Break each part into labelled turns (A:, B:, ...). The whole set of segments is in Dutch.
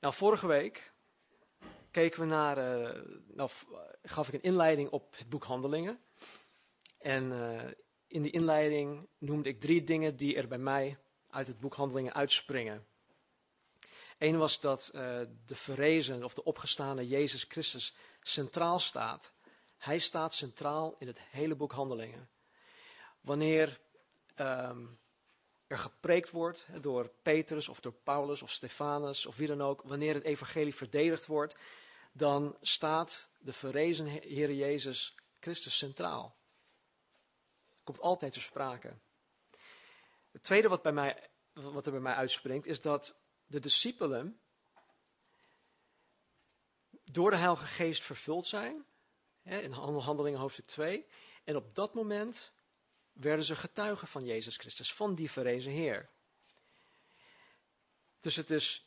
A: Nou, vorige week keken we naar, uh, nou, gaf ik een inleiding op het boek Handelingen. En uh, in die inleiding noemde ik drie dingen die er bij mij uit het boek Handelingen uitspringen. Eén was dat uh, de verrezen of de opgestane Jezus Christus centraal staat. Hij staat centraal in het hele boek Handelingen. Wanneer um, er gepreekt wordt door Petrus of door Paulus of Stefanus of wie dan ook, wanneer het evangelie verdedigd wordt, dan staat de verrezen Heer Jezus Christus centraal. Komt altijd ter sprake. Het tweede wat, bij mij, wat er bij mij uitspringt, is dat de discipelen door de Heilige Geest vervuld zijn. In Handelingen hoofdstuk 2. En op dat moment werden ze getuigen van Jezus Christus, van die verrezen Heer. Dus het is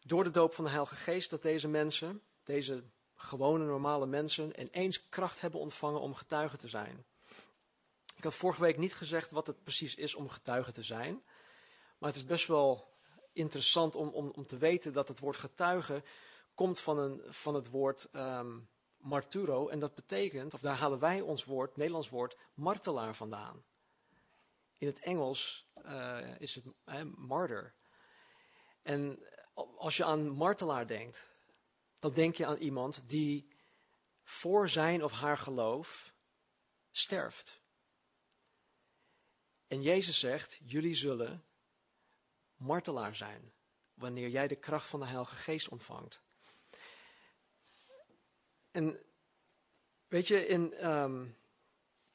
A: door de doop van de Heilige Geest dat deze mensen, deze gewone normale mensen, ineens kracht hebben ontvangen om getuigen te zijn. Ik had vorige week niet gezegd wat het precies is om getuige te zijn, maar het is best wel interessant om, om, om te weten dat het woord getuige komt van, een, van het woord um, marturo. En dat betekent, of daar halen wij ons woord, Nederlands woord, martelaar vandaan. In het Engels uh, is het uh, martyr. En als je aan martelaar denkt, dan denk je aan iemand die voor zijn of haar geloof sterft. En Jezus zegt, jullie zullen martelaar zijn wanneer jij de kracht van de Heilige Geest ontvangt. En weet je, in, um,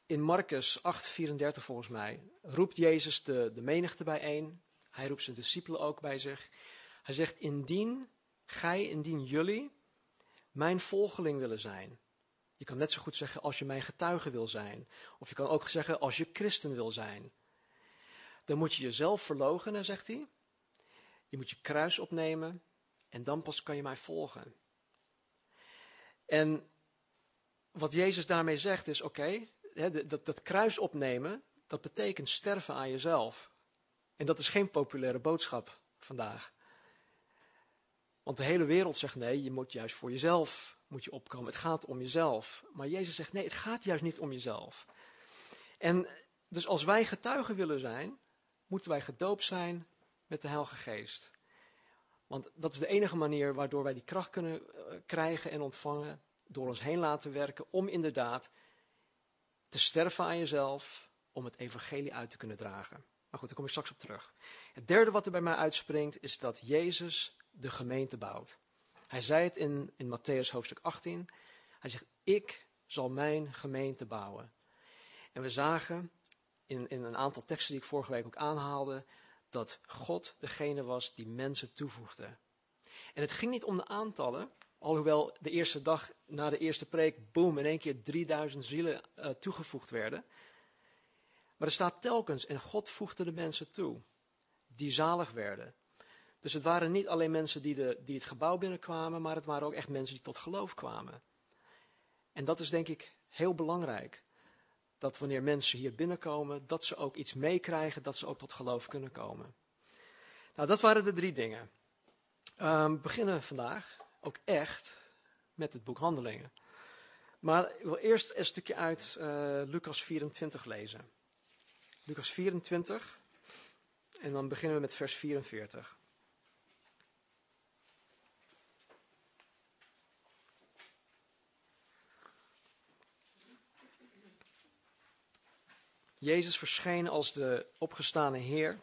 A: in Marcus 8:34 volgens mij, roept Jezus de, de menigte bijeen. Hij roept zijn discipelen ook bij zich. Hij zegt, indien gij, indien jullie mijn volgeling willen zijn. Je kan net zo goed zeggen als je mijn getuige wil zijn. Of je kan ook zeggen als je christen wil zijn. Dan moet je jezelf verloochenen, zegt hij. Je moet je kruis opnemen en dan pas kan je mij volgen. En wat Jezus daarmee zegt is: oké, dat, dat kruis opnemen, dat betekent sterven aan jezelf. En dat is geen populaire boodschap vandaag. Want de hele wereld zegt nee, je moet juist voor jezelf moet je opkomen. Het gaat om jezelf. Maar Jezus zegt nee, het gaat juist niet om jezelf. En dus als wij getuigen willen zijn, moeten wij gedoopt zijn met de Heilige Geest. Want dat is de enige manier waardoor wij die kracht kunnen eh, krijgen en ontvangen, door ons heen laten werken, om inderdaad te sterven aan jezelf, om het evangelie uit te kunnen dragen. Maar goed, daar kom ik straks op terug. Het derde wat er bij mij uitspringt, is dat Jezus de gemeente bouwt. Hij zei het in, in Matthäus hoofdstuk 18. Hij zegt, ik zal mijn gemeente bouwen. En we zagen in, in een aantal teksten die ik vorige week ook aanhaalde, dat God degene was die mensen toevoegde. En het ging niet om de aantallen, alhoewel de eerste dag na de eerste preek, boom, in één keer 3000 zielen uh, toegevoegd werden. Maar er staat telkens, en God voegde de mensen toe, die zalig werden. Dus het waren niet alleen mensen die, de, die het gebouw binnenkwamen, maar het waren ook echt mensen die tot geloof kwamen. En dat is denk ik heel belangrijk dat wanneer mensen hier binnenkomen, dat ze ook iets meekrijgen, dat ze ook tot geloof kunnen komen. Nou, dat waren de drie dingen. Um, we beginnen vandaag ook echt met het boek Handelingen. Maar ik wil eerst een stukje uit uh, Lucas 24 lezen. Lucas 24, en dan beginnen we met vers 44. Jezus verscheen als de opgestane Heer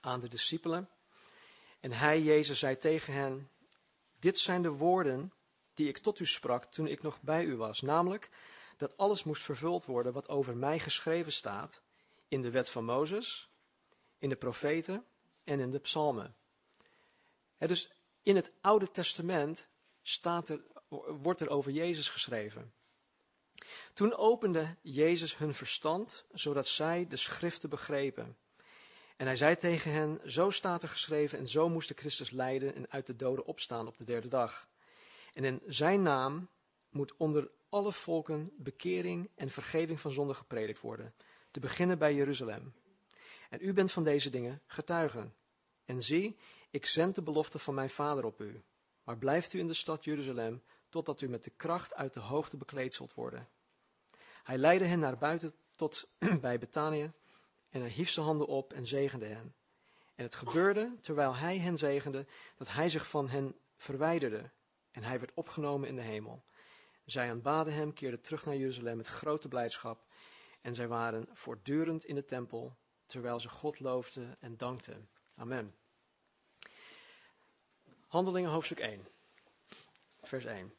A: aan de discipelen. En hij, Jezus, zei tegen hen: Dit zijn de woorden die ik tot u sprak toen ik nog bij u was, namelijk dat alles moest vervuld worden wat over mij geschreven staat in de wet van Mozes, in de profeten en in de psalmen. dus in het Oude Testament staat er, wordt er over Jezus geschreven. Toen opende Jezus hun verstand, zodat zij de schriften begrepen. En hij zei tegen hen, zo staat er geschreven en zo moest de Christus lijden en uit de doden opstaan op de derde dag. En in zijn naam moet onder alle volken bekering en vergeving van zonde gepredikt worden, te beginnen bij Jeruzalem. En u bent van deze dingen getuigen. En zie, ik zend de belofte van mijn vader op u, maar blijft u in de stad Jeruzalem, totdat u met de kracht uit de hoogte bekleed zult worden. Hij leidde hen naar buiten tot bij Betanië, en hij hief zijn handen op en zegende hen. En het gebeurde, terwijl hij hen zegende, dat hij zich van hen verwijderde, en hij werd opgenomen in de hemel. Zij aanbaden hem, keerden terug naar Jeruzalem met grote blijdschap, en zij waren voortdurend in de tempel, terwijl ze God loofden en dankten. Amen. Handelingen hoofdstuk 1, vers 1.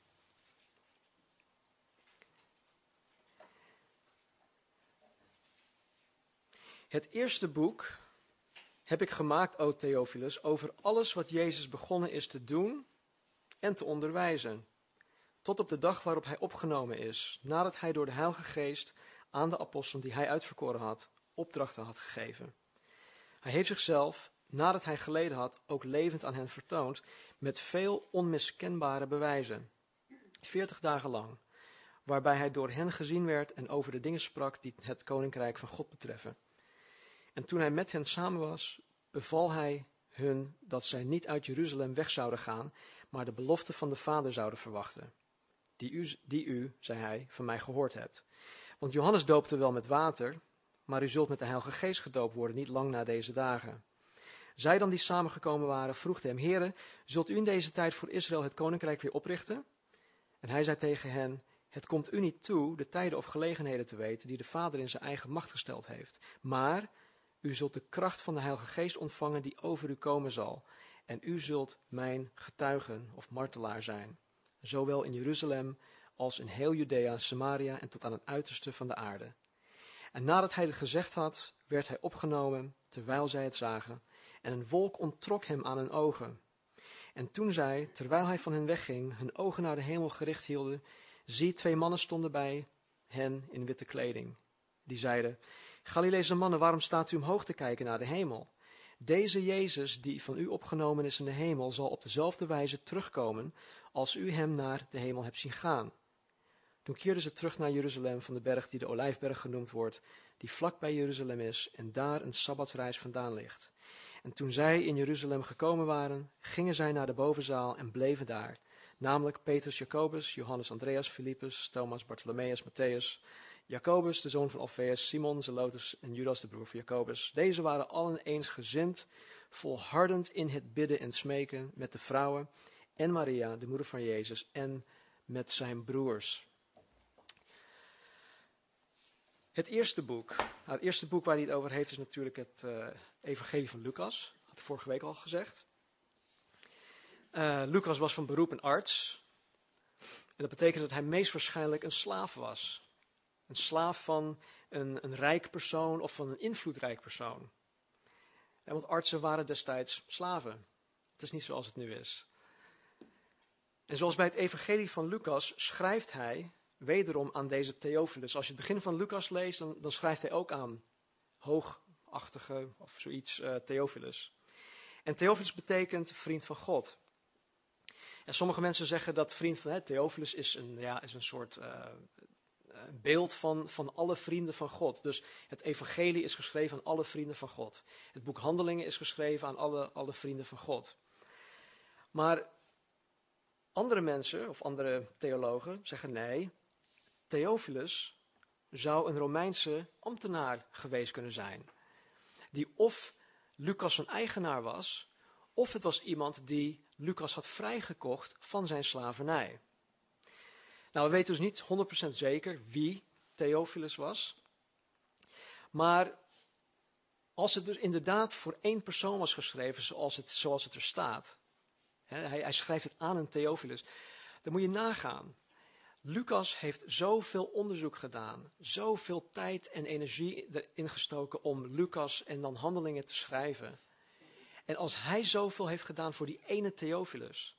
A: Het eerste boek heb ik gemaakt, o Theophilus, over alles wat Jezus begonnen is te doen en te onderwijzen, tot op de dag waarop hij opgenomen is, nadat hij door de Heilige Geest aan de apostelen die hij uitverkoren had, opdrachten had gegeven. Hij heeft zichzelf, nadat hij geleden had, ook levend aan hen vertoond, met veel onmiskenbare bewijzen, veertig dagen lang, waarbij hij door hen gezien werd en over de dingen sprak die het koninkrijk van God betreffen. En toen hij met hen samen was, beval hij hun dat zij niet uit Jeruzalem weg zouden gaan, maar de belofte van de Vader zouden verwachten, die u, die u, zei hij, van mij gehoord hebt. Want Johannes doopte wel met water, maar u zult met de Heilige Geest gedoopt worden, niet lang na deze dagen. Zij dan die samengekomen waren, vroegen hem, Heren, zult u in deze tijd voor Israël het koninkrijk weer oprichten? En hij zei tegen hen, het komt u niet toe de tijden of gelegenheden te weten die de Vader in zijn eigen macht gesteld heeft. Maar u zult de kracht van de Heilige Geest ontvangen die over u komen zal. En u zult mijn getuigen of martelaar zijn. Zowel in Jeruzalem als in heel Judea, Samaria en tot aan het uiterste van de aarde. En nadat hij dit gezegd had, werd hij opgenomen terwijl zij het zagen. En een wolk onttrok hem aan hun ogen. En toen zij, terwijl hij van hen wegging, hun ogen naar de hemel gericht hielden, zie twee mannen stonden bij hen in witte kleding. Die zeiden, Galileese mannen, waarom staat u omhoog te kijken naar de hemel? Deze Jezus, die van u opgenomen is in de hemel, zal op dezelfde wijze terugkomen als u hem naar de hemel hebt zien gaan. Toen keerden ze terug naar Jeruzalem van de berg die de Olijfberg genoemd wordt, die vlak bij Jeruzalem is en daar een sabbatsreis vandaan ligt. En toen zij in Jeruzalem gekomen waren, gingen zij naar de bovenzaal en bleven daar, namelijk Petrus, Jacobus, Johannes, Andreas, Philippus, Thomas, Bartholomeus, Matthäus, Jacobus, de zoon van Alfeus, Simon, Zelotus en Judas, de broer van Jacobus. Deze waren allen eensgezind, volhardend in het bidden en smeken met de vrouwen en Maria, de moeder van Jezus, en met zijn broers. Het eerste boek, nou, het eerste boek waar hij het over heeft is natuurlijk het uh, Evangelie van Lucas. Had ik vorige week al gezegd. Uh, Lucas was van beroep een arts. En dat betekent dat hij meest waarschijnlijk een slaaf was. Een slaaf van een, een rijk persoon of van een invloedrijk persoon. want artsen waren destijds slaven. Het is niet zoals het nu is. En zoals bij het evangelie van Lucas schrijft hij wederom aan deze Theophilus. Als je het begin van Lucas leest, dan, dan schrijft hij ook aan hoogachtige of zoiets uh, Theophilus. En Theophilus betekent vriend van God. En sommige mensen zeggen dat vriend van hè, Theophilus is een, ja, is een soort uh, een beeld van, van alle vrienden van God. Dus het evangelie is geschreven aan alle vrienden van God. Het boek Handelingen is geschreven aan alle, alle vrienden van God. Maar andere mensen of andere theologen zeggen nee, Theophilus zou een Romeinse ambtenaar geweest kunnen zijn. Die of Lucas een eigenaar was, of het was iemand die Lucas had vrijgekocht van zijn slavernij. Nou, we weten dus niet 100% zeker wie Theophilus was. Maar als het dus inderdaad voor één persoon was geschreven, zoals het, zoals het er staat. Hè, hij, hij schrijft het aan een Theophilus. Dan moet je nagaan. Lucas heeft zoveel onderzoek gedaan, zoveel tijd en energie erin gestoken om Lucas en dan handelingen te schrijven. En als hij zoveel heeft gedaan voor die ene Theophilus,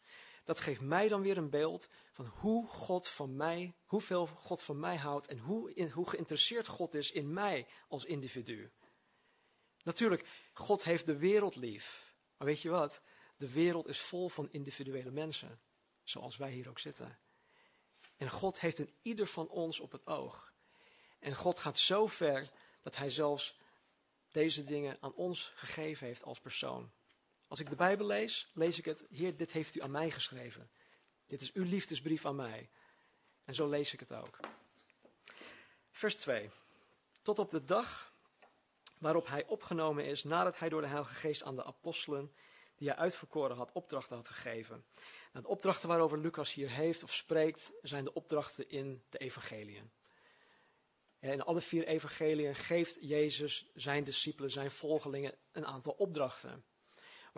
A: dat geeft mij dan weer een beeld van hoe God van mij, hoeveel God van mij houdt en hoe, hoe geïnteresseerd God is in mij als individu. Natuurlijk, God heeft de wereld lief. Maar weet je wat? De wereld is vol van individuele mensen, zoals wij hier ook zitten. En God heeft een ieder van ons op het oog. En God gaat zo ver dat hij zelfs deze dingen aan ons gegeven heeft als persoon. Als ik de Bijbel lees, lees ik het, Heer, dit heeft u aan mij geschreven. Dit is uw liefdesbrief aan mij. En zo lees ik het ook. Vers 2. Tot op de dag waarop hij opgenomen is nadat hij door de Heilige Geest aan de apostelen die hij uitverkoren had, opdrachten had gegeven. De opdrachten waarover Lucas hier heeft of spreekt, zijn de opdrachten in de evangeliën. In alle vier evangeliën geeft Jezus zijn discipelen, zijn volgelingen, een aantal opdrachten.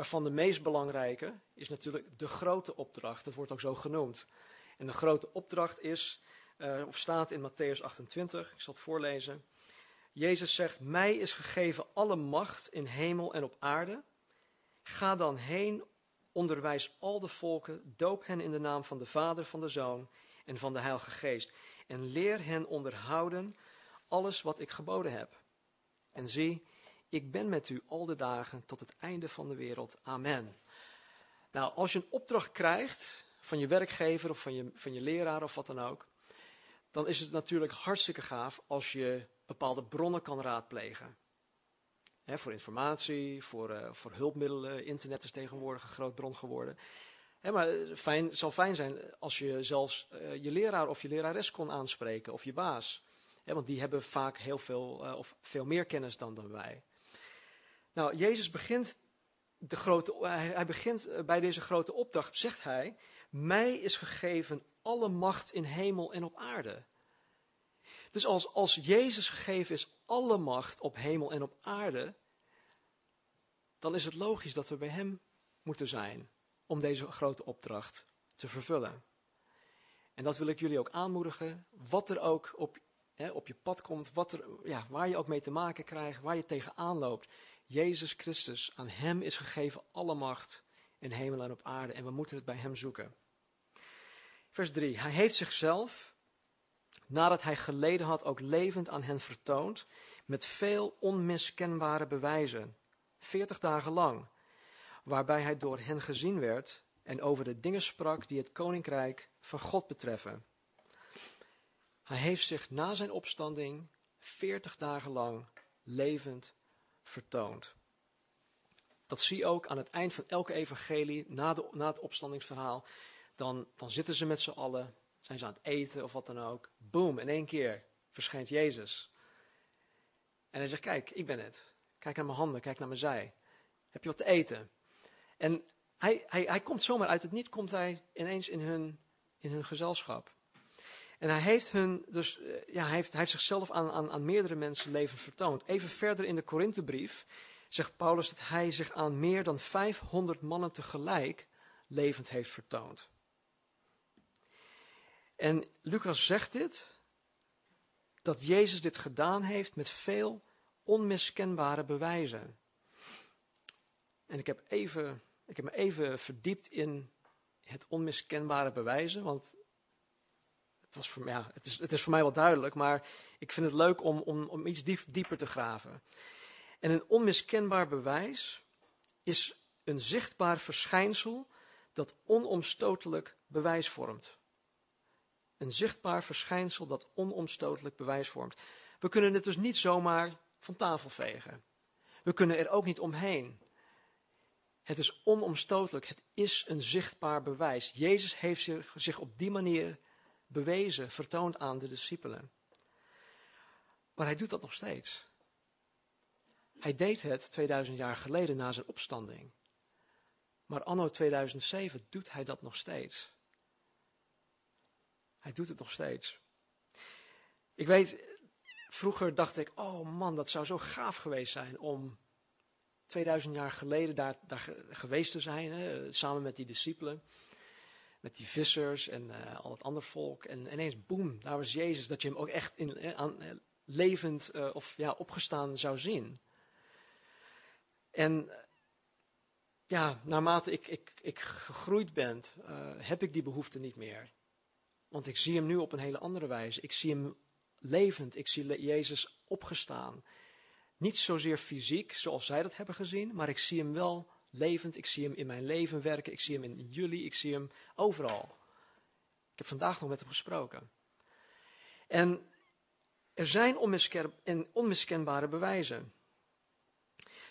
A: Waarvan de meest belangrijke is natuurlijk de grote opdracht. Dat wordt ook zo genoemd. En de grote opdracht is, uh, of staat in Matthäus 28, ik zal het voorlezen. Jezus zegt, mij is gegeven alle macht in hemel en op aarde. Ga dan heen, onderwijs al de volken, doop hen in de naam van de Vader, van de Zoon en van de Heilige Geest. En leer hen onderhouden alles wat ik geboden heb. En zie, ik ben met u al de dagen tot het einde van de wereld. Amen. Nou, als je een opdracht krijgt van je werkgever of van je, van je leraar of wat dan ook, dan is het natuurlijk hartstikke gaaf als je bepaalde bronnen kan raadplegen. voor informatie, voor, uh, voor hulpmiddelen. Internet is tegenwoordig een groot bron geworden. maar het zal fijn zijn als je zelfs uh, je leraar of je lerares kon aanspreken of je baas. want die hebben vaak heel veel of veel meer kennis dan, dan wij. Nou, Jezus begint, de grote, hij begint bij deze grote opdracht, zegt hij, mij is gegeven alle macht in hemel en op aarde. Dus als, als Jezus gegeven is alle macht op hemel en op aarde, dan is het logisch dat we bij Hem moeten zijn om deze grote opdracht te vervullen. En dat wil ik jullie ook aanmoedigen, wat er ook op, hè, op je pad komt, wat er, ja, waar je ook mee te maken krijgt, waar je tegenaan loopt. Jezus Christus, aan Hem is gegeven alle macht in hemel en op aarde en we moeten het bij Hem zoeken. Vers 3. Hij heeft zichzelf, nadat hij geleden had, ook levend aan hen vertoond, met veel onmiskenbare bewijzen, veertig dagen lang, waarbij hij door hen gezien werd en over de dingen sprak die het koninkrijk van God betreffen. Hij heeft zich na zijn opstanding veertig dagen lang levend vertoond. Dat zie je ook aan het eind van elke evangelie, na, de, na het opstandingsverhaal. Dan, dan zitten ze met z'n allen, zijn ze aan het eten of wat dan ook. Boom, in één keer verschijnt Jezus. En hij zegt, kijk, ik ben het. Kijk naar mijn handen, kijk naar mijn zij. Heb je wat te eten? En hij, hij, hij komt zomaar uit het niet, komt hij ineens in hun, in hun gezelschap. En hij heeft, hun, dus, eh, ja, hij heeft, hij heeft zichzelf aan, aan, aan meerdere mensen leven vertoond. Even verder in de Korinthebrief zegt Paulus dat hij zich aan meer dan 500 mannen tegelijk levend heeft vertoond. En Lucas zegt dit, dat Jezus dit gedaan heeft met veel onmiskenbare bewijzen. En ik heb, even, ik heb me even verdiept in het onmiskenbare bewijzen, want het, was voor, ja, het, is, het is voor mij wel duidelijk, maar ik vind het leuk om, om, om iets diep, dieper te graven. En een onmiskenbaar bewijs is een zichtbaar verschijnsel dat onomstotelijk bewijs vormt. Een zichtbaar verschijnsel dat onomstotelijk bewijs vormt. We kunnen het dus niet zomaar van tafel vegen. We kunnen er ook niet omheen. Het is onomstotelijk. Het is een zichtbaar bewijs. Jezus heeft zich, zich op die manier bewezen, vertoond aan de discipelen. Maar hij doet dat nog steeds. Hij deed het 2000 jaar geleden na zijn opstanding. Maar anno 2007 doet hij dat nog steeds. Hij doet het nog steeds. Ik weet, vroeger dacht ik, oh man, dat zou zo gaaf geweest zijn om 2000 jaar geleden daar, daar geweest te zijn, hè, samen met die discipelen, met die vissers en uh, al het andere volk. En ineens, boem, daar was Jezus, dat je hem ook echt in, eh, aan, eh, levend of ja, opgestaan zou zien. En ja, naarmate ik, ik, ik gegroeid ben, heb ik die behoefte niet meer. Want ik zie hem nu op een hele andere wijze. Ik zie hem levend. Ik zie Jezus opgestaan. Niet zozeer fysiek, zoals zij dat hebben gezien, maar ik zie hem wel levend. Ik zie hem in mijn leven werken. Ik zie hem in jullie. Ik zie hem overal. Ik heb vandaag nog met hem gesproken. En er zijn onmiskenbare bewijzen.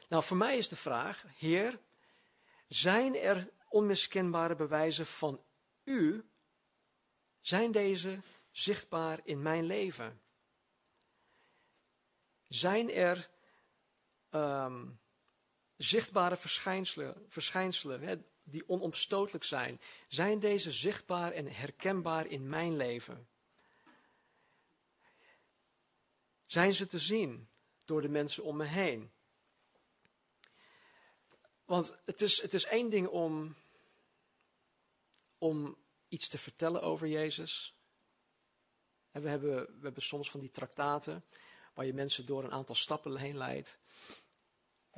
A: Nou, voor mij is de vraag, Heer, Zijn er onmiskenbare bewijzen van u? Zijn deze zichtbaar in mijn leven? Zijn er ehm, zichtbare verschijnselen, verschijnselen hè, die onomstotelijk zijn? Zijn deze zichtbaar en herkenbaar in mijn leven? Zijn ze te zien door de mensen om me heen? Want het is, het is één ding om, om iets te vertellen over Jezus. En we hebben, we hebben soms van die traktaten waar je mensen door een aantal stappen heen leidt.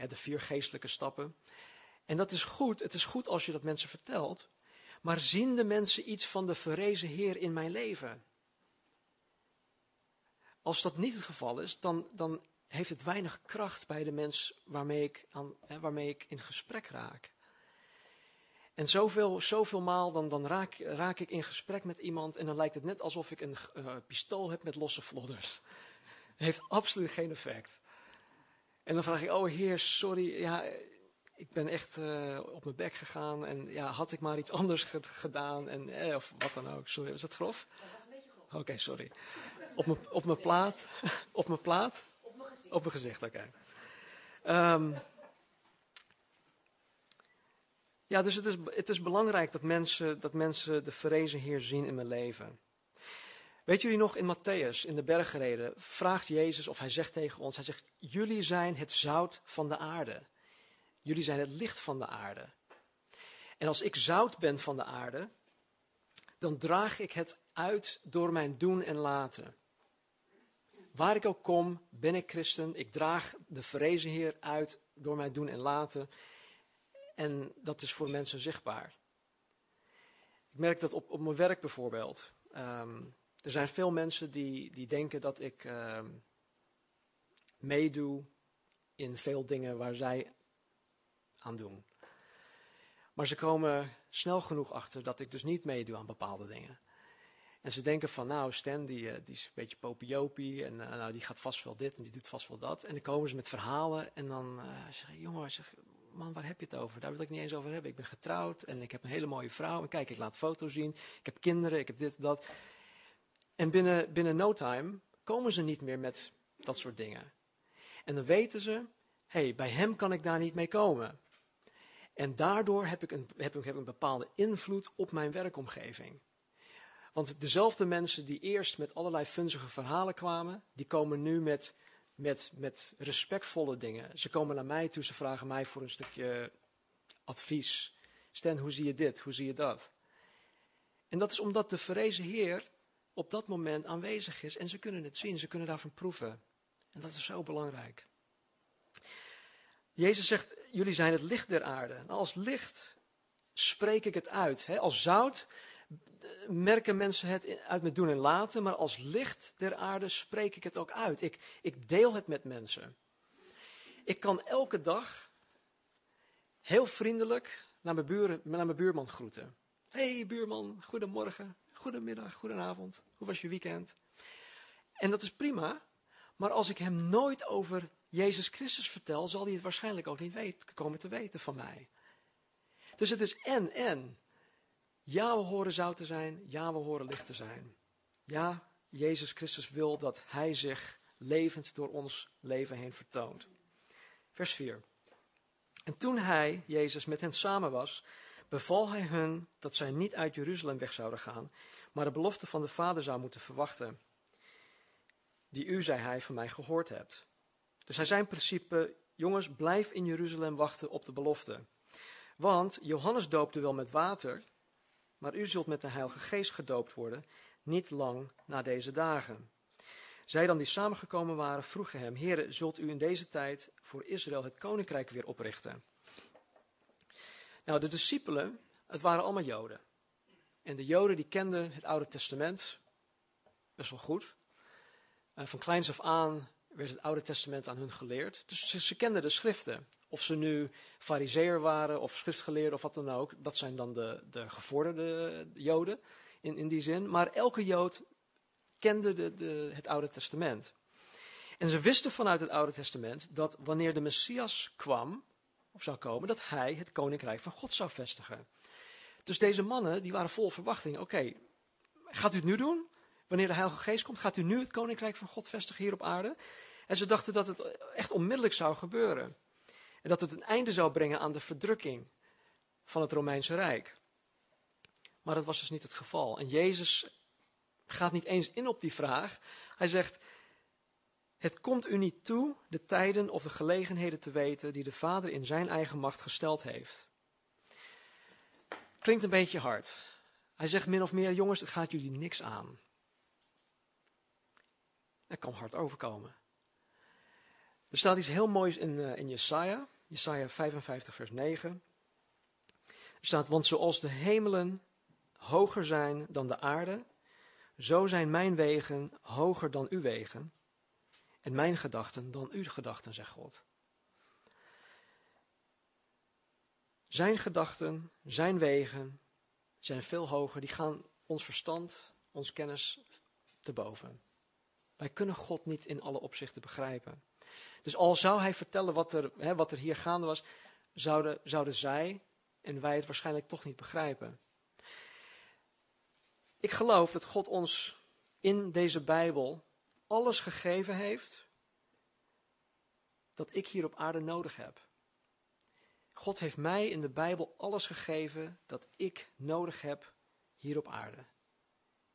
A: De vier geestelijke stappen. En dat is goed, het is goed als je dat mensen vertelt. Maar zien de mensen iets van de verrezen Heer in mijn leven? Als dat niet het geval is, dan, dan heeft het weinig kracht bij de mens waarmee ik, aan, hè, waarmee ik in gesprek raak. En zoveel, zoveel maal dan, dan raak, raak ik in gesprek met iemand en dan lijkt het net alsof ik een uh, pistool heb met losse vlodders. Heeft absoluut geen effect. En dan vraag ik, oh heer, sorry, ja, ik ben echt uh, op mijn bek gegaan en ja, had ik maar iets anders gedaan en, eh, of wat dan ook. Sorry, was dat grof? Dat was een beetje grof. Oké, okay, sorry. Op mijn, op mijn plaat, op mijn plaat? Op mijn gezicht. Op mijn gezicht, oké. Okay. Um, ja, dus het is, het is belangrijk dat mensen, dat mensen de verrezen Heer zien in mijn leven. Weet jullie nog, in Matthäus, in de bergreden, vraagt Jezus of hij zegt tegen ons, hij zegt, jullie zijn het zout van de aarde. Jullie zijn het licht van de aarde. En als ik zout ben van de aarde, dan draag ik het uit door mijn doen en laten. Waar ik ook kom, ben ik christen. Ik draag de verrezen Heer uit door mijn doen en laten. En dat is voor mensen zichtbaar. Ik merk dat op, op mijn werk bijvoorbeeld. Um, er zijn veel mensen die, die denken dat ik um, meedoe in veel dingen waar zij aan doen. Maar ze komen snel genoeg achter dat ik dus niet meedoe aan bepaalde dingen. En ze denken van, nou, Stan, die, eh, die is een beetje popiopie en uh, nou, die gaat vast wel dit en die doet vast wel dat. En dan komen ze met verhalen en dan uh, zeggen jongen, zeg, man, waar heb je het over? Daar wil ik niet eens over hebben. Ik ben getrouwd en ik heb een hele mooie vrouw. En kijk, ik laat foto's zien. Ik heb kinderen, ik heb dit, dat. En binnen, binnen no time komen ze niet meer met dat soort dingen. En dan weten ze, hey, bij hem kan ik daar niet mee komen. En daardoor heb ik, een, heb, ik, heb een bepaalde invloed op mijn werkomgeving. Want dezelfde mensen die eerst met allerlei funzige verhalen kwamen, die komen nu met met, met respectvolle dingen. Ze komen naar mij toe, ze vragen mij voor een stukje advies. Stan, hoe zie je dit? Hoe zie je dat? En dat is omdat de verrezen Heer op dat moment aanwezig is en ze kunnen het zien, ze kunnen daarvan proeven. En dat is zo belangrijk. Jezus zegt, jullie zijn het licht der aarde. Als licht spreek ik het uit. Als zout merken mensen het uit met doen en laten, maar als licht der aarde spreek ik het ook uit. Ik, ik deel het met mensen. Ik kan elke dag heel vriendelijk naar mijn, buren, naar mijn buurman groeten. hey, buurman, goedemorgen, goedemiddag, goedenavond. Hoe was je weekend? En dat is prima, maar als ik hem nooit over Jezus Christus vertel, zal hij het waarschijnlijk ook niet weten, komen te weten van mij. Dus het is en en. Ja, we horen zout te zijn. Ja, we horen licht te zijn. Ja, Jezus Christus wil dat Hij zich levend door ons leven heen vertoont. Vers 4. En toen Hij, Jezus, met hen samen was, beval Hij hun dat zij niet uit Jeruzalem weg zouden gaan, maar de belofte van de Vader zou moeten verwachten. Die u, zei Hij, van mij gehoord hebt. Dus Hij zei in principe, jongens, blijf in Jeruzalem wachten op de belofte. Want Johannes doopte wel met water, maar u zult met de Heilige Geest gedoopt worden, niet lang na deze dagen. Zij dan die samengekomen waren, vroegen hem, Heere, zult u in deze tijd voor Israël het koninkrijk weer oprichten? Nou, de discipelen, het waren allemaal Joden. En de Joden die kenden het Oude Testament best wel goed. Van kleins af aan werd het Oude Testament aan hun geleerd. Dus ze, ze kenden de schriften. Of ze nu fariseer waren of schriftgeleerden of wat dan ook. Dat zijn dan de, de gevorderde joden in, in die zin. Maar elke jood kende de, de, het Oude Testament. En ze wisten vanuit het Oude Testament dat wanneer de Messias kwam, of zou komen, dat hij het koninkrijk van God zou vestigen. Dus deze mannen, die waren vol verwachting. Oké, gaat u het nu doen? Wanneer de Heilige Geest komt, gaat u nu het koninkrijk van God vestigen hier op aarde? En ze dachten dat het echt onmiddellijk zou gebeuren. En dat het een einde zou brengen aan de verdrukking van het Romeinse Rijk. Maar dat was dus niet het geval. En Jezus gaat niet eens in op die vraag. Hij zegt: Het komt u niet toe de tijden of de gelegenheden te weten die de Vader in zijn eigen macht gesteld heeft. Klinkt een beetje hard. Hij zegt min of meer: Jongens, het gaat jullie niks aan. Dat kan hard overkomen. Er staat iets heel moois in, uh, in Jesaja, Jesaja 55, vers 9. Er staat, want zoals de hemelen hoger zijn dan de aarde, zo zijn mijn wegen hoger dan uw wegen en mijn gedachten dan uw gedachten, zegt God. Zijn gedachten, zijn wegen zijn veel hoger, die gaan ons verstand, ons kennis te boven. Wij kunnen God niet in alle opzichten begrijpen. Dus al zou hij vertellen wat er, hè, wat er hier gaande was, zouden, zouden zij en wij het waarschijnlijk toch niet begrijpen. Ik geloof dat God ons in deze Bijbel alles gegeven heeft dat ik hier op aarde nodig heb. God heeft mij in de Bijbel alles gegeven dat ik nodig heb hier op aarde.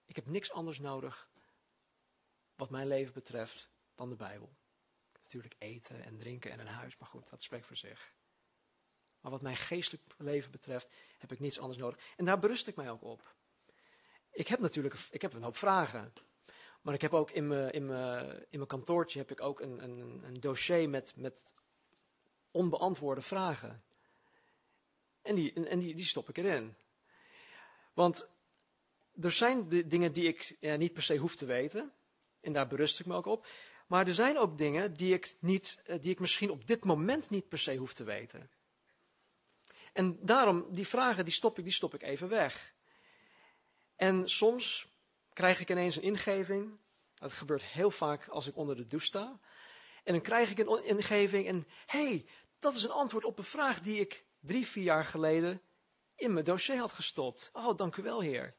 A: Ik heb niks anders nodig wat mijn leven betreft dan de Bijbel. Natuurlijk eten en drinken en een huis, maar goed, dat spreekt voor zich. Maar wat mijn geestelijk leven betreft, heb ik niets anders nodig. En daar berust ik mij ook op. Ik heb natuurlijk ik heb een hoop vragen. Maar ik heb ook in mijn, in mijn, in mijn kantoortje heb ik ook een, een, een dossier met, met onbeantwoorde vragen. En, die, en die, die stop ik erin. Want er zijn de dingen die ik ja, niet per se hoef te weten. En daar berust ik me ook op. Maar er zijn ook dingen die ik, niet, eh, die ik misschien op dit moment niet per se hoef te weten. En daarom, die vragen, die stop ik, die stop ik even weg. En soms krijg ik ineens een ingeving. Dat gebeurt heel vaak als ik onder de douche sta. En dan krijg ik een ingeving en hey, dat is een antwoord op een vraag die ik drie, vier jaar geleden in mijn dossier had gestopt. Oh, dank u wel, Heer.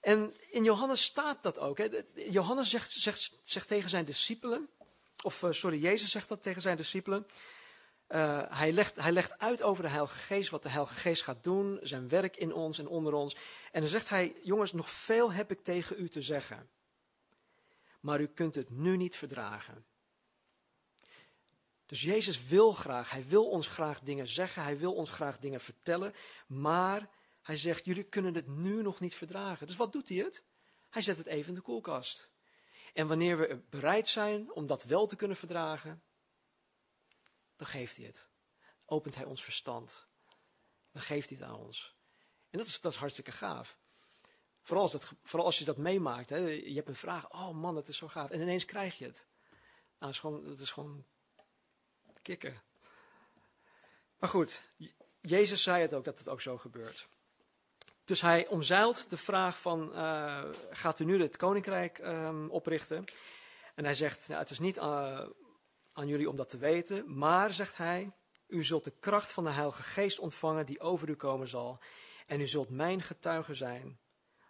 A: En in Johannes staat dat ook. Hè. Johannes zegt, zegt, zegt, tegen zijn discipelen, of uh, sorry, Jezus zegt dat tegen zijn discipelen. Uh, hij, legt, hij legt uit over de Heilige Geest, wat de Heilige Geest gaat doen, zijn werk in ons en onder ons. En dan zegt hij, jongens, nog veel heb ik tegen u te zeggen. Maar u kunt het nu niet verdragen. Dus Jezus wil graag, hij wil ons graag dingen zeggen, hij wil ons graag dingen vertellen, maar hij zegt, jullie kunnen het nu nog niet verdragen. Dus wat doet hij het? Hij zet het even in de koelkast. En wanneer we bereid zijn om dat wel te kunnen verdragen, dan geeft hij het. Opent hij ons verstand. Dan geeft hij het aan ons. En dat is, dat is hartstikke gaaf. Vooral als, vooral als je dat meemaakt. Hè. Je hebt een vraag, oh man, dat is zo gaaf. En ineens krijg je het. Nou, dat is gewoon, dat is gewoon kicken. Maar goed, Jezus zei het ook dat het ook zo gebeurt. Dus hij omzeilt de vraag van, uh, gaat u nu het koninkrijk um, oprichten? En hij zegt, nou, het is niet uh, aan jullie om dat te weten, maar, zegt hij, u zult de kracht van de Heilige Geest ontvangen die over u komen zal. En u zult mijn getuige zijn,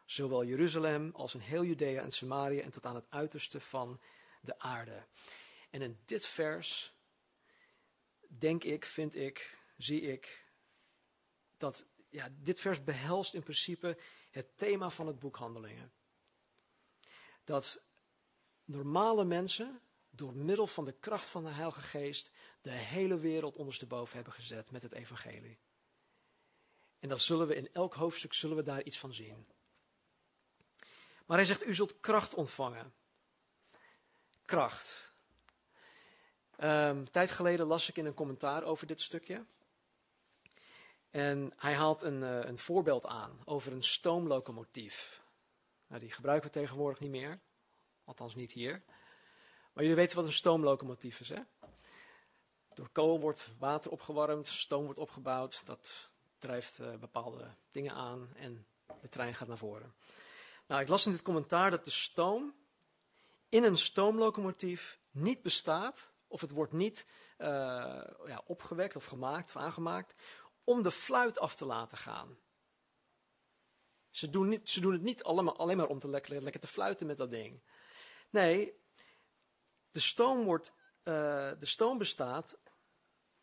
A: zowel Jeruzalem als in heel Judea en Samaria en tot aan het uiterste van de aarde. En in dit vers denk ik, vind ik, zie ik, dat ja, dit vers behelst in principe het thema van het boek Handelingen. Dat normale mensen door middel van de kracht van de Heilige Geest de hele wereld ondersteboven hebben gezet met het evangelie. En dat zullen we in elk hoofdstuk zullen we daar iets van zien. Maar hij zegt, u zult kracht ontvangen. Kracht. Um, tijd geleden las ik in een commentaar over dit stukje. En hij haalt een, uh, een voorbeeld aan over een stoomlocomotief. Nou, die gebruiken we tegenwoordig niet meer. Althans niet hier. Maar jullie weten wat een stoomlocomotief is, hè? Door kool wordt water opgewarmd, stoom wordt opgebouwd. Dat drijft uh, bepaalde dingen aan en de trein gaat naar voren. Nou, ik las in dit commentaar dat de stoom in een stoomlocomotief niet bestaat of het wordt niet uh, ja, opgewekt of gemaakt of aangemaakt, om de fluit af te laten gaan. Ze doen, niet, ze doen het niet allemaal, alleen maar om te lekker, lekker te fluiten met dat ding. Nee, de stoom, wordt, uh, de stoom bestaat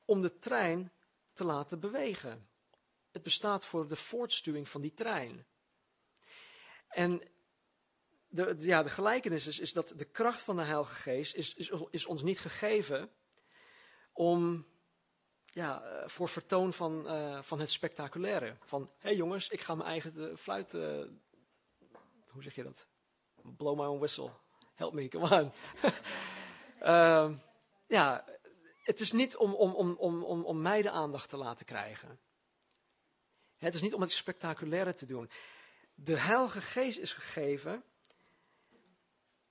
A: om de trein te laten bewegen. Het bestaat voor de voortstuwing van die trein. En de, ja, de gelijkenis is, is, dat de kracht van de Heilige Geest is, is, is ons niet gegeven om ja, eh, voor vertoon van, uh, van het spectaculaire. Van, hé hey jongens, ik ga mijn eigen fluit, hoe zeg je dat? Blow my own whistle. Help me, come on. uh, ja, het is niet om, om, om, om, om, om mij de aandacht te laten krijgen. Het is niet om het spectaculaire te doen. De Heilige Geest is gegeven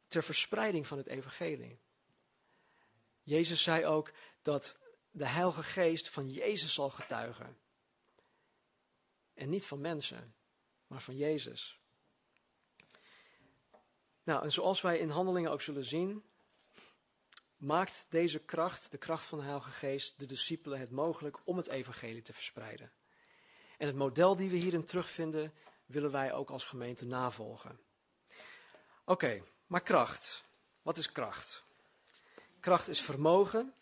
A: ter verspreiding van het evangelie. Jezus zei ook dat de Heilige Geest van Jezus zal getuigen. En niet van mensen, maar van Jezus. Nou, en zoals wij in handelingen ook zullen zien, maakt deze kracht, de kracht van de Heilige Geest, de discipelen het mogelijk om het evangelie te verspreiden. En het model die we hierin terugvinden, willen wij ook als gemeente navolgen. Oké, maar kracht. Wat is kracht? Kracht is vermogen.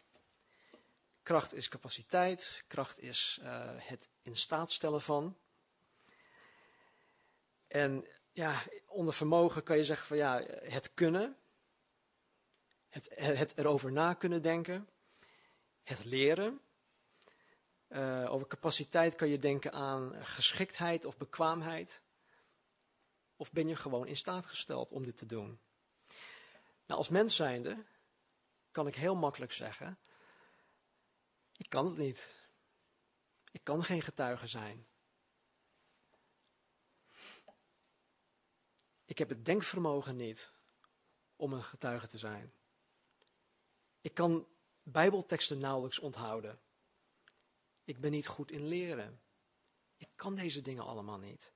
A: Kracht is capaciteit. Kracht is uh, het in staat stellen van. En ja, onder vermogen kan je zeggen van ja, het kunnen. Het, het erover na kunnen denken. Het leren. Uh, over capaciteit kan je denken aan geschiktheid of bekwaamheid. Of ben je gewoon in staat gesteld om dit te doen? Nou, als mens zijnde kan ik heel makkelijk zeggen: ik kan het niet. Ik kan geen getuige zijn. Ik heb het denkvermogen niet om een getuige te zijn. Ik kan Bijbelteksten nauwelijks onthouden. Ik ben niet goed in leren. Ik kan deze dingen allemaal niet.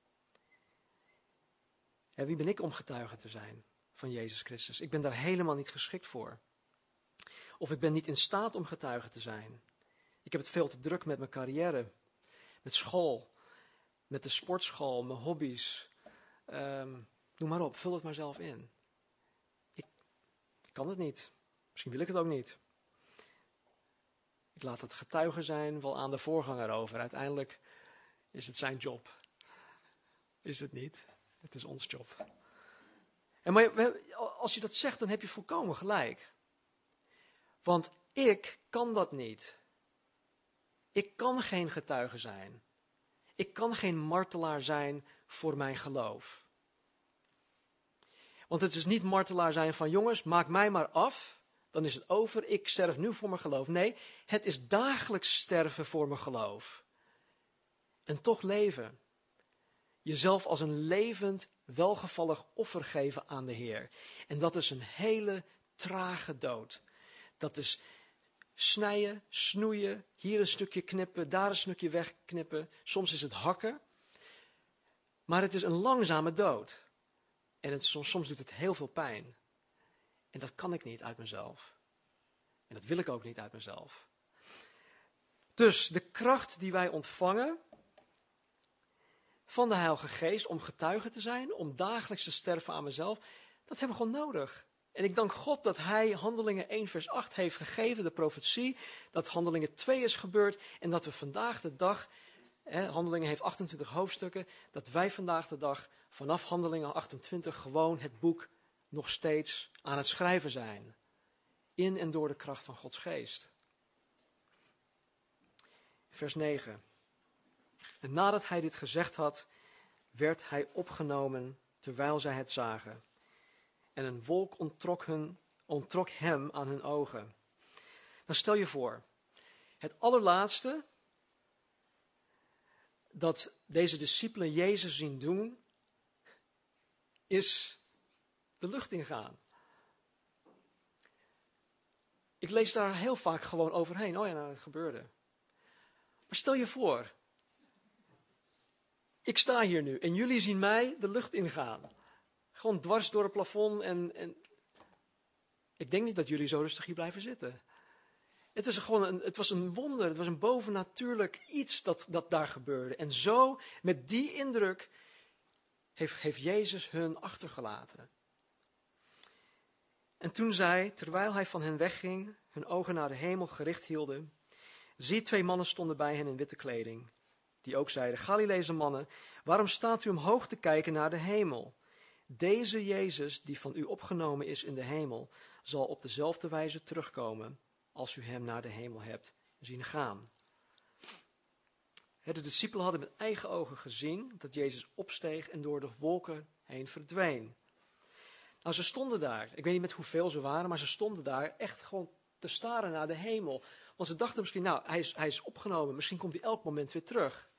A: En wie ben ik om getuige te zijn van Jezus Christus? Ik ben daar helemaal niet geschikt voor. Of ik ben niet in staat om getuige te zijn. Ik heb het veel te druk met mijn carrière, met school, met de sportschool, mijn hobby's. Um, noem maar op, vul het maar zelf in. Ik, kan het niet. Misschien wil ik het ook niet. Ik laat het getuigen zijn wel aan de voorganger over. Uiteindelijk is het zijn job. Is het niet? Het is ons job. En maar als je dat zegt, dan heb je volkomen gelijk. Want ik kan dat niet. Ik kan geen getuige zijn. Ik kan geen martelaar zijn voor mijn geloof. Want het is niet martelaar zijn van jongens, maak mij maar af, dan is het over, ik sterf nu voor mijn geloof. Nee, het is dagelijks sterven voor mijn geloof. En toch leven. Jezelf als een levend, welgevallig offer geven aan de Heer. En dat is een hele trage dood. Dat is snijden, snoeien, hier een stukje knippen, daar een stukje wegknippen. Soms is het hakken. Maar het is een langzame dood. En het, soms, soms doet het heel veel pijn. En dat kan ik niet uit mezelf. En dat wil ik ook niet uit mezelf. Dus de kracht die wij ontvangen van de Heilige Geest om getuige te zijn, om dagelijks te sterven aan mezelf, dat hebben we gewoon nodig. En ik dank God dat Hij Handelingen 1 vers 8 heeft gegeven, de profetie, dat Handelingen 2 is gebeurd en dat we vandaag de dag, Handelingen heeft 28 hoofdstukken, dat wij vandaag de dag vanaf Handelingen 28 gewoon het boek nog steeds aan het schrijven zijn. In en door de kracht van Gods geest. Vers 9. En nadat hij dit gezegd had, werd hij opgenomen terwijl zij het zagen. En een wolk ontrok, hun, hem aan hun ogen. Dan stel je voor, het allerlaatste dat deze discipelen Jezus zien doen, is de lucht ingaan. Ik lees daar heel vaak gewoon overheen. Oh ja, nou, dat gebeurde. Maar stel je voor, ik sta hier nu en jullie zien mij de lucht ingaan. Gewoon dwars door het plafond en, en ik denk niet dat jullie zo rustig hier blijven zitten. Het, is gewoon een, het was een wonder, het was een bovennatuurlijk iets dat, dat daar gebeurde. En zo, met die indruk, heeft, heeft Jezus hun achtergelaten. En toen zij, terwijl hij van hen wegging, hun ogen naar de hemel gericht hielden, zie twee mannen stonden bij hen in witte kleding, die ook zeiden, Galileese mannen, waarom staat u omhoog te kijken naar de hemel? Deze Jezus, die van u opgenomen is in de hemel, zal op dezelfde wijze terugkomen als u hem naar de hemel hebt zien gaan. De discipelen hadden met eigen ogen gezien dat Jezus opsteeg en door de wolken heen verdween. Nou, ze stonden daar. Ik weet niet met hoeveel ze waren, maar ze stonden daar echt gewoon te staren naar de hemel. Want ze dachten misschien, nou, hij is, hij is opgenomen, misschien komt hij elk moment weer terug.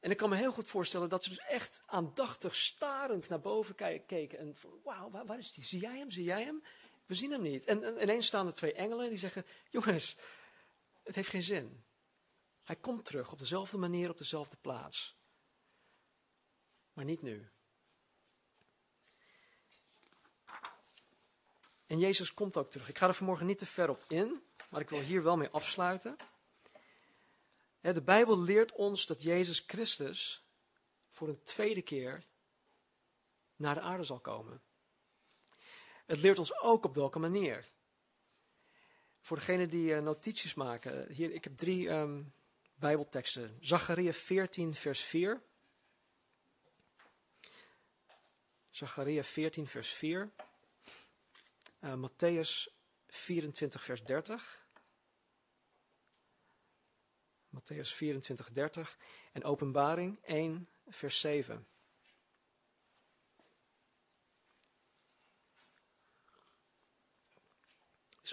A: En ik kan me heel goed voorstellen dat ze dus echt aandachtig, starend naar boven keken. En wauw, waar, waar, is die? Zie jij hem? Zie jij hem? We zien hem niet. En, en ineens staan er twee engelen die zeggen, jongens, het heeft geen zin. Hij komt terug op dezelfde manier, op dezelfde plaats. Maar niet nu. En Jezus komt ook terug. Ik ga er vanmorgen niet te ver op in, maar ik wil hier wel mee afsluiten. De Bijbel leert ons dat Jezus Christus voor een tweede keer naar de aarde zal komen. Het leert ons ook op welke manier. Voor degenen die eh, notities maken, hier, ik heb drie um, Bijbelteksten. Zachariah 14, vers 4. Zachariah 14, vers 4. Uh, Matthäus 24, vers 30. Matthäus 24, 30. En Openbaring 1, vers 7.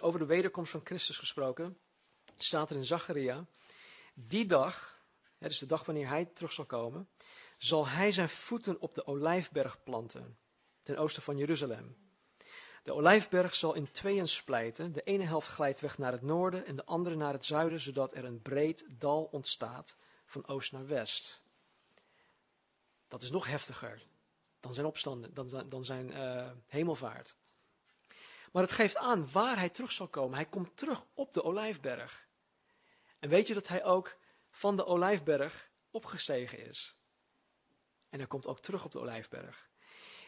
A: Over de wederkomst van Christus gesproken. staat er in Zacharia. Die dag, dus de dag wanneer hij terug zal komen, zal hij zijn voeten op de olijfberg planten, ten oosten van Jeruzalem. De olijfberg zal in tweeën splijten. De ene helft glijdt weg naar het noorden en de andere naar het zuiden, zodat er een breed dal ontstaat van oost naar west. Dat is nog heftiger dan zijn opstanden, dan, dan zijn uh, hemelvaart. Maar het geeft aan waar hij terug zal komen. Hij komt terug op de olijfberg. En weet je dat hij ook van de olijfberg opgestegen is? En hij komt ook terug op de olijfberg.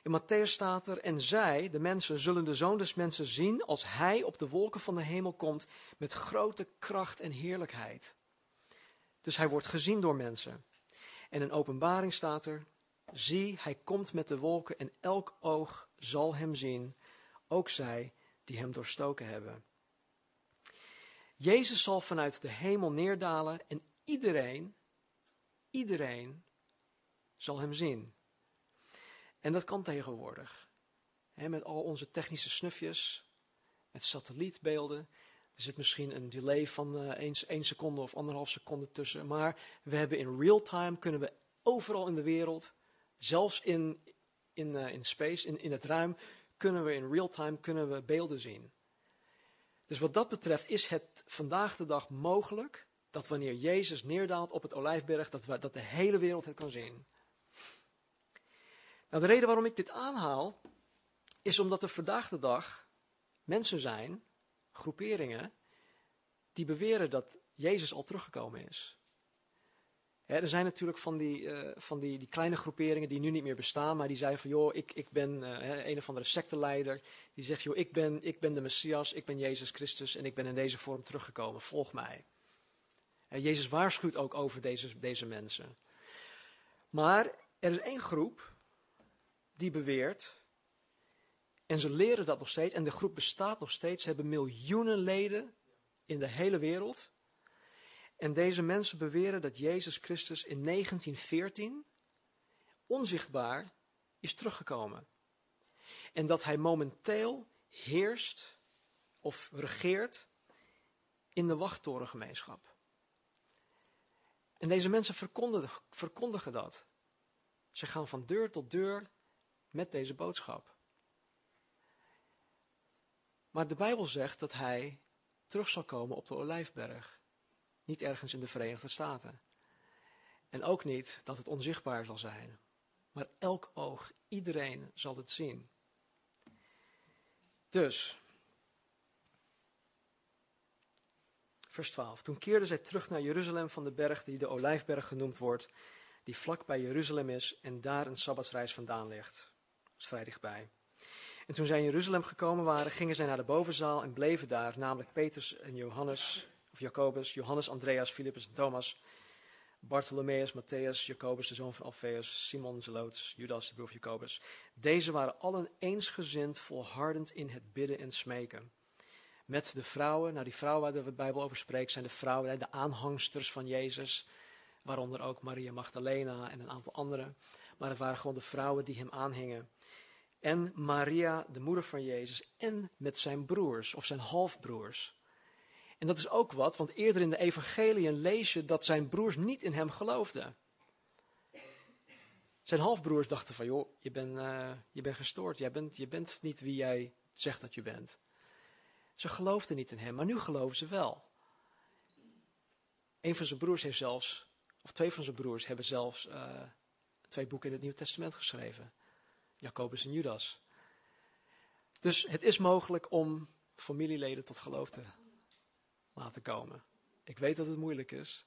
A: In Matthäus staat er, en zij, de mensen, zullen de zoon des mensen zien als hij op de wolken van de hemel komt met grote kracht en heerlijkheid. Dus hij wordt gezien door mensen. En in openbaring staat er, zie, hij komt met de wolken en elk oog zal hem zien, ook zij die hem doorstoken hebben. Jezus zal vanuit de hemel neerdalen en iedereen, iedereen zal hem zien. En dat kan tegenwoordig. met al onze technische snufjes, met satellietbeelden. Er zit misschien een delay van uh, één, seconde of anderhalf seconde tussen. Maar we hebben in real time, kunnen we overal in de wereld, zelfs in, in, uh, in space, in, in het ruim, kunnen we in real time kunnen we beelden zien. Dus wat dat betreft is het vandaag de dag mogelijk dat wanneer Jezus neerdaalt op het olijfberg, dat, we, dat de hele wereld het kan zien. Nou, de reden waarom ik dit aanhaal, is omdat er vandaag de dag mensen zijn, groeperingen, die beweren dat Jezus al teruggekomen is. Er zijn natuurlijk van, die, uh, van die, die, kleine groeperingen die nu niet meer bestaan, maar die zeiden van, joh, ik, ik ben uh, een of andere secteleider. Die zegt, joh, ik ben, ik ben de Messias, ik ben Jezus Christus en ik ben in deze vorm teruggekomen, volg mij. Jezus waarschuwt ook over deze, deze mensen. Maar er is één groep die beweert, en ze leren dat nog steeds, en de groep bestaat nog steeds, ze hebben miljoenen leden in de hele wereld. En deze mensen beweren dat Jezus Christus in 1914 onzichtbaar is teruggekomen. En dat hij momenteel heerst of regeert in de wachttorengemeenschap. En deze mensen verkondigen, verkondigen dat. Ze gaan van deur tot deur met deze boodschap. Maar de Bijbel zegt dat hij terug zal komen op de Olijfberg. Niet ergens in de Verenigde Staten. En ook niet dat het onzichtbaar zal zijn. Maar elk oog, iedereen zal het zien. Dus, Vers 12. Toen keerden zij terug naar Jeruzalem van de berg die de Olijfberg genoemd wordt, die vlak bij Jeruzalem is en daar een sabbatsreis vandaan ligt. Dat is vrij dichtbij. En toen zij in Jeruzalem gekomen waren, gingen zij naar de bovenzaal en bleven daar, namelijk Petrus en Johannes, Jacobus, Johannes, Andreas, Philippus en Thomas, Bartholomeus, Matthäus, Jacobus, de zoon van Alfeus, Simon Zeloots, Judas, de broer van Jacobus. Deze waren allen eensgezind, volhardend in het bidden en smeken. Met de vrouwen, nou die vrouwen waar de Bijbel over spreekt, zijn de vrouwen, de aanhangsters van Jezus, waaronder ook Maria Magdalena en een aantal anderen. Maar het waren gewoon de vrouwen die hem aanhingen. En Maria, de moeder van Jezus, en met zijn broers of zijn halfbroers. En dat is ook wat, want eerder in de evangeliën lees je dat zijn broers niet in hem geloofden. Zijn halfbroers dachten van, joh, je bent, uh, je bent gestoord, jij bent, je bent niet wie jij zegt dat je bent. Ze geloofden niet in hem, maar nu geloven ze wel. Een van zijn broers heeft zelfs, of twee van zijn broers hebben zelfs uh, twee boeken in het Nieuwe Testament geschreven. Jacobus en Judas. Dus het is mogelijk om familieleden tot geloof te laten komen. Ik weet dat het moeilijk is.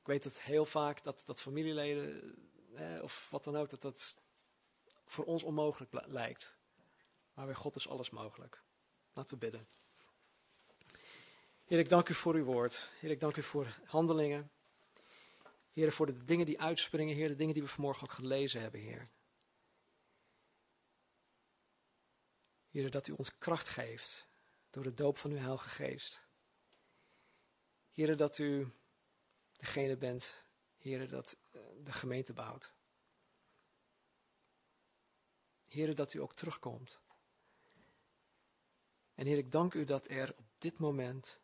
A: Ik weet dat heel vaak dat, dat familieleden, eh, of wat dan ook, dat dat voor ons onmogelijk lijkt. Maar bij God is alles mogelijk. Laten we bidden. Heer, ik dank u voor uw woord. Heer, ik dank u voor handelingen. Heer, voor de dingen die uitspringen. Heer, de dingen die we vanmorgen ook gelezen hebben, Heer. Heer, dat u ons kracht geeft door de doop van uw Heilige Geest. Heer, dat u degene bent, Heer, dat eh, de gemeente bouwt. Heer, dat u ook terugkomt. En Heer, ik dank u dat er op dit moment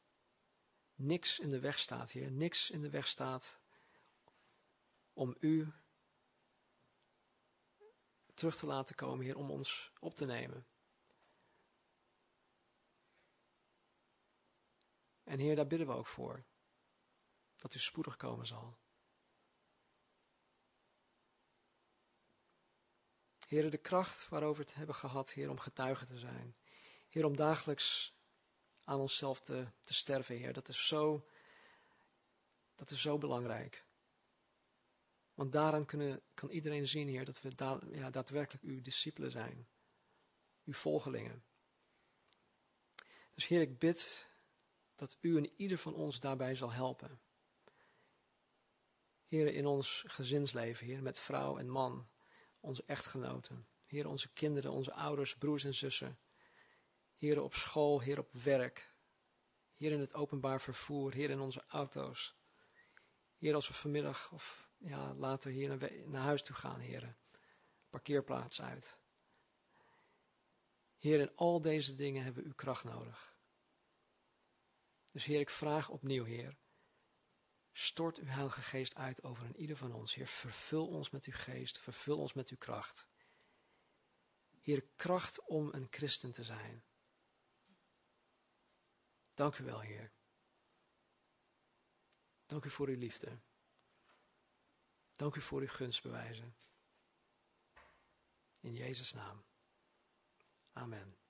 A: niks in de weg staat, Heer. Niks in de weg staat om u terug te laten komen, Heer, om ons op te nemen. En Heer, daar bidden we ook voor. Dat u spoedig komen zal. Heer, de kracht waarover we het hebben gehad, Heer, om getuige te zijn. Heer, om dagelijks aan onszelf te, te sterven, Heer. Dat is, zo, dat is zo belangrijk. Want daaraan kunnen, kan iedereen zien, Heer, dat we ja, daadwerkelijk uw discipelen zijn. Uw volgelingen. Dus Heer, ik bid dat u en ieder van ons daarbij zal helpen. Heer, in ons gezinsleven, Heer, met vrouw en man, onze echtgenoten, Heer, onze kinderen, onze ouders, broers en zussen, Heer, op school, Heer, op werk, Heer, in het openbaar vervoer, Heer, in onze auto's, Heer, als we vanmiddag of ja, later hier naar, naar huis toe gaan, Heer, parkeerplaats uit. Heer, in al deze dingen hebben we uw kracht nodig. Dus Heer, ik vraag opnieuw, Heer. Stort uw Heilige Geest uit over een ieder van ons. Heer, vervul ons met uw geest, vervul ons met uw kracht. Heer, kracht om een christen te zijn. Dank u wel, Heer. Dank u voor uw liefde. Dank u voor uw gunstbewijzen. In Jezus' naam. Amen.